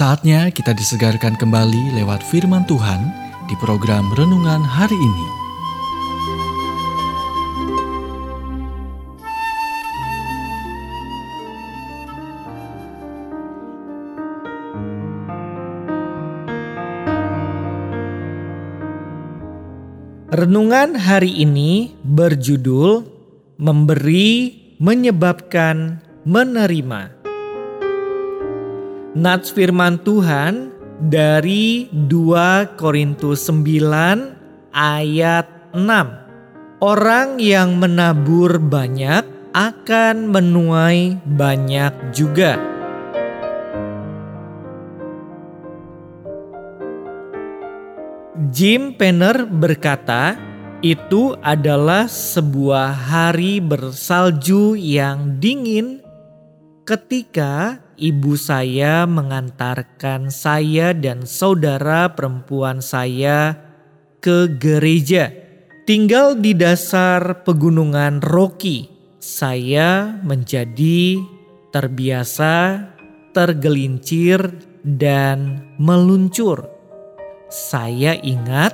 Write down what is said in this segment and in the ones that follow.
Saatnya kita disegarkan kembali lewat firman Tuhan di program renungan hari ini. Renungan hari ini berjudul Memberi Menyebabkan Menerima. Nats firman Tuhan dari 2 Korintus 9 ayat 6. Orang yang menabur banyak akan menuai banyak juga. Jim Penner berkata, itu adalah sebuah hari bersalju yang dingin ketika ibu saya mengantarkan saya dan saudara perempuan saya ke gereja. Tinggal di dasar pegunungan Rocky, saya menjadi terbiasa, tergelincir, dan meluncur. Saya ingat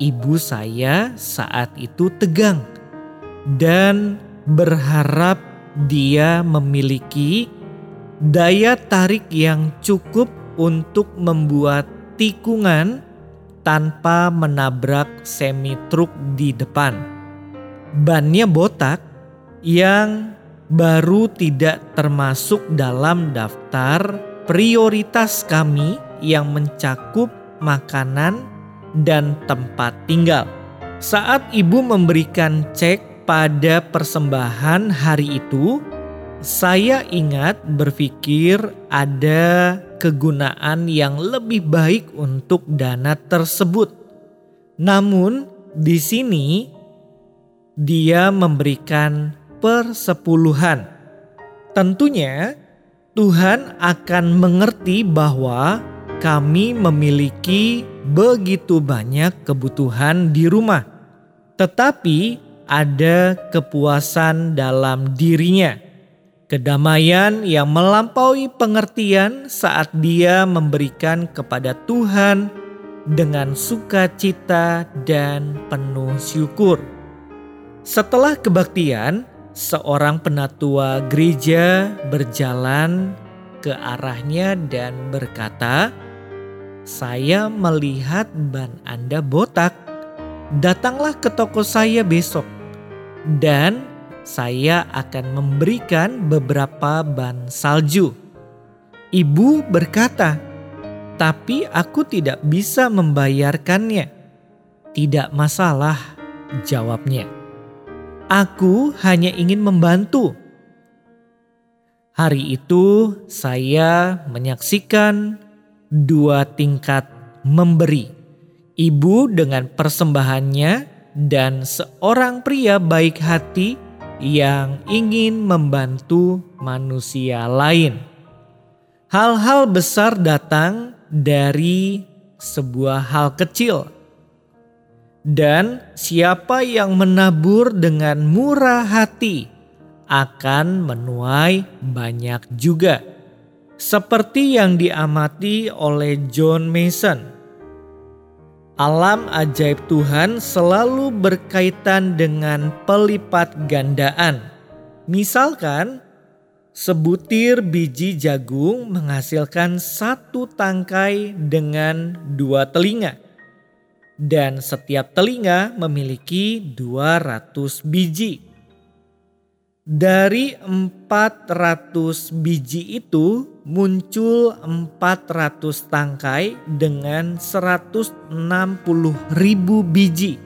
ibu saya saat itu tegang dan berharap dia memiliki daya tarik yang cukup untuk membuat tikungan tanpa menabrak semi truk di depan. Bannya botak yang baru tidak termasuk dalam daftar prioritas kami yang mencakup makanan dan tempat tinggal. Saat ibu memberikan cek pada persembahan hari itu, saya ingat berpikir ada kegunaan yang lebih baik untuk dana tersebut. Namun di sini dia memberikan persepuluhan. Tentunya Tuhan akan mengerti bahwa kami memiliki begitu banyak kebutuhan di rumah, tetapi ada kepuasan dalam dirinya Kedamaian yang melampaui pengertian saat dia memberikan kepada Tuhan dengan sukacita dan penuh syukur. Setelah kebaktian, seorang penatua gereja berjalan ke arahnya dan berkata, "Saya melihat ban Anda botak. Datanglah ke toko saya besok." Dan saya akan memberikan beberapa ban salju. Ibu berkata, "Tapi aku tidak bisa membayarkannya." "Tidak masalah," jawabnya. "Aku hanya ingin membantu." Hari itu saya menyaksikan dua tingkat memberi. Ibu dengan persembahannya dan seorang pria baik hati yang ingin membantu manusia lain. Hal-hal besar datang dari sebuah hal kecil, dan siapa yang menabur dengan murah hati akan menuai banyak juga, seperti yang diamati oleh John Mason Alam ajaib Tuhan selalu berkaitan dengan pelipat gandaan. Misalkan, sebutir biji jagung menghasilkan satu tangkai dengan dua telinga. Dan setiap telinga memiliki 200 biji. Dari 400 biji itu muncul 400 tangkai dengan 160 ribu biji.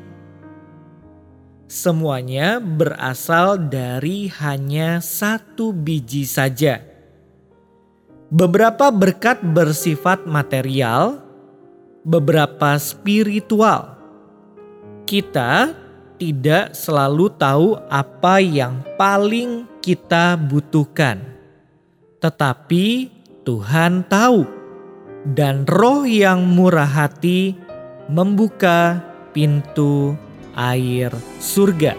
Semuanya berasal dari hanya satu biji saja. Beberapa berkat bersifat material, beberapa spiritual. Kita tidak selalu tahu apa yang paling kita butuhkan tetapi Tuhan tahu, dan Roh yang murah hati membuka pintu air surga.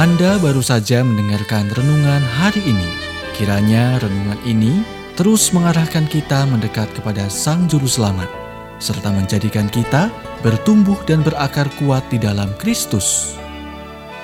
Anda baru saja mendengarkan renungan hari ini. Kiranya renungan ini terus mengarahkan kita mendekat kepada Sang Juru Selamat, serta menjadikan kita bertumbuh dan berakar kuat di dalam Kristus.